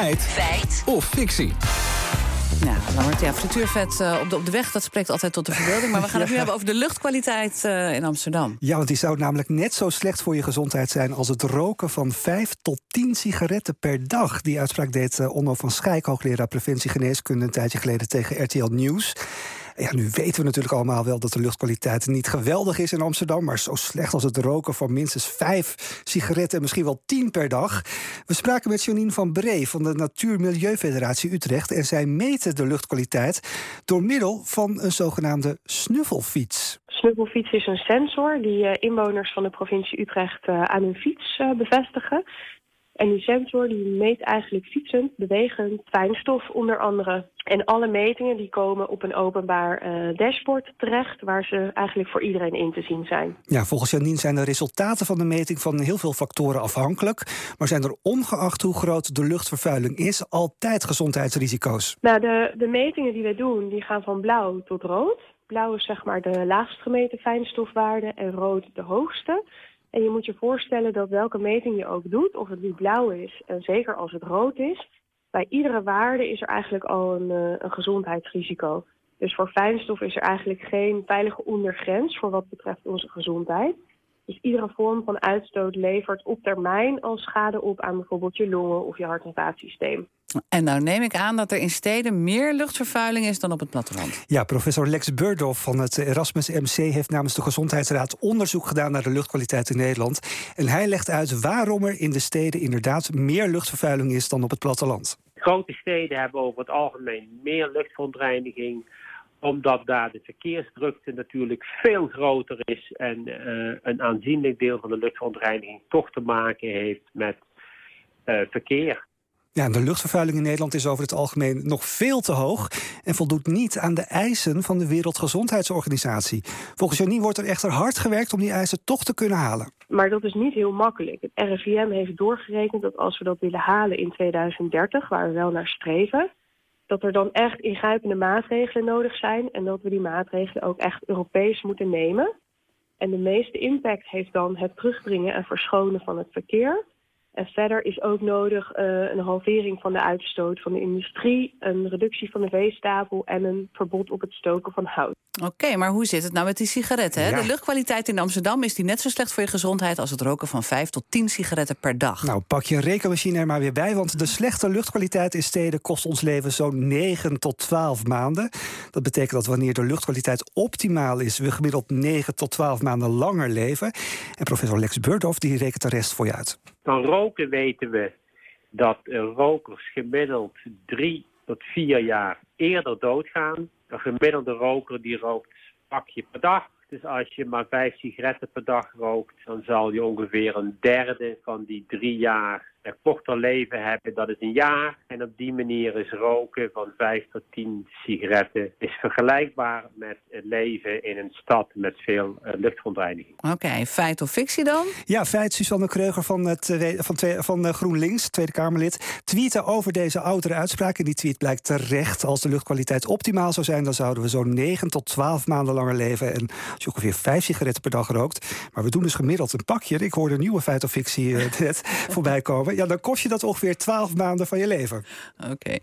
Feit. Feit. Of fictie. Ja, Lambert, ja, frituurvet uh, op, de, op de weg, dat spreekt altijd tot de verbeelding. Maar we gaan het nu hebben over de luchtkwaliteit uh, in Amsterdam. Ja, want die zou namelijk net zo slecht voor je gezondheid zijn... als het roken van 5 tot 10 sigaretten per dag. Die uitspraak deed uh, Onno van Schijk, hoogleraar preventie geneeskunde... een tijdje geleden tegen RTL Nieuws. Ja, nu weten we natuurlijk allemaal wel dat de luchtkwaliteit niet geweldig is in Amsterdam, maar zo slecht als het roken van minstens vijf sigaretten en misschien wel tien per dag. We spraken met Janine van Bree van de Natuur Milieufederatie Utrecht en zij meten de luchtkwaliteit door middel van een zogenaamde snuffelfiets. Snuffelfiets is een sensor die uh, inwoners van de provincie Utrecht uh, aan hun fiets uh, bevestigen. En die sensor die meet eigenlijk fietsend, bewegend, fijnstof onder andere. En alle metingen die komen op een openbaar uh, dashboard terecht... waar ze eigenlijk voor iedereen in te zien zijn. Ja, volgens Janine zijn de resultaten van de meting van heel veel factoren afhankelijk. Maar zijn er ongeacht hoe groot de luchtvervuiling is... altijd gezondheidsrisico's? Nou, de, de metingen die wij doen, die gaan van blauw tot rood. Blauw is zeg maar de laagst gemeten fijnstofwaarde en rood de hoogste... En je moet je voorstellen dat welke meting je ook doet, of het nu blauw is en zeker als het rood is, bij iedere waarde is er eigenlijk al een, uh, een gezondheidsrisico. Dus voor fijnstof is er eigenlijk geen veilige ondergrens voor wat betreft onze gezondheid. Dus iedere vorm van uitstoot levert op termijn al schade op aan bijvoorbeeld je longen of je hart- en vaatsysteem. En nou neem ik aan dat er in steden meer luchtvervuiling is dan op het platteland. Ja, professor Lex Burdoff van het Erasmus MC heeft namens de Gezondheidsraad onderzoek gedaan naar de luchtkwaliteit in Nederland. En hij legt uit waarom er in de steden inderdaad meer luchtvervuiling is dan op het platteland. Grote steden hebben over het algemeen meer luchtverontreiniging omdat daar de verkeersdrukte natuurlijk veel groter is en uh, een aanzienlijk deel van de luchtverontreiniging toch te maken heeft met uh, verkeer. Ja, de luchtvervuiling in Nederland is over het algemeen nog veel te hoog en voldoet niet aan de eisen van de Wereldgezondheidsorganisatie. Volgens Janine wordt er echter hard gewerkt om die eisen toch te kunnen halen. Maar dat is niet heel makkelijk. Het RIVM heeft doorgerekend dat als we dat willen halen in 2030, waar we wel naar streven, dat er dan echt ingrijpende maatregelen nodig zijn en dat we die maatregelen ook echt Europees moeten nemen. En de meeste impact heeft dan het terugbrengen en verschonen van het verkeer. En verder is ook nodig uh, een halvering van de uitstoot van de industrie, een reductie van de veestapel en een verbod op het stoken van hout. Oké, okay, maar hoe zit het nou met die sigaretten? Hè? Ja. De luchtkwaliteit in Amsterdam is die net zo slecht voor je gezondheid als het roken van 5 tot 10 sigaretten per dag. Nou, pak je een rekenmachine er maar weer bij, want de slechte luchtkwaliteit in steden kost ons leven zo'n 9 tot 12 maanden. Dat betekent dat wanneer de luchtkwaliteit optimaal is, we gemiddeld 9 tot 12 maanden langer leven. En professor Lex Burdoff die rekent de rest voor je uit. Van roken weten we dat rokers gemiddeld drie tot vier jaar eerder doodgaan. Een gemiddelde roker die rookt pakje per dag. Dus als je maar vijf sigaretten per dag rookt, dan zal je ongeveer een derde van die drie jaar een korter leven hebben. Dat is een jaar. En op die manier is roken van vijf tot tien sigaretten is vergelijkbaar met het leven in een stad met veel uh, luchtverontreiniging. Oké, okay, feit of fictie dan? Ja, feit. Susanne Kreuger van, het, van, twee, van uh, GroenLinks, Tweede Kamerlid, tweette over deze oudere uitspraak. En die tweet blijkt terecht. Als de luchtkwaliteit optimaal zou zijn, dan zouden we zo'n 9 tot 12 maanden langer leven. En als je ongeveer vijf sigaretten per dag rookt. Maar we doen dus gemiddeld een pakje. Ik hoorde een nieuwe feit of fictie uh, net voorbij komen. Ja, dan kost je dat ongeveer 12 maanden van je leven. Oké.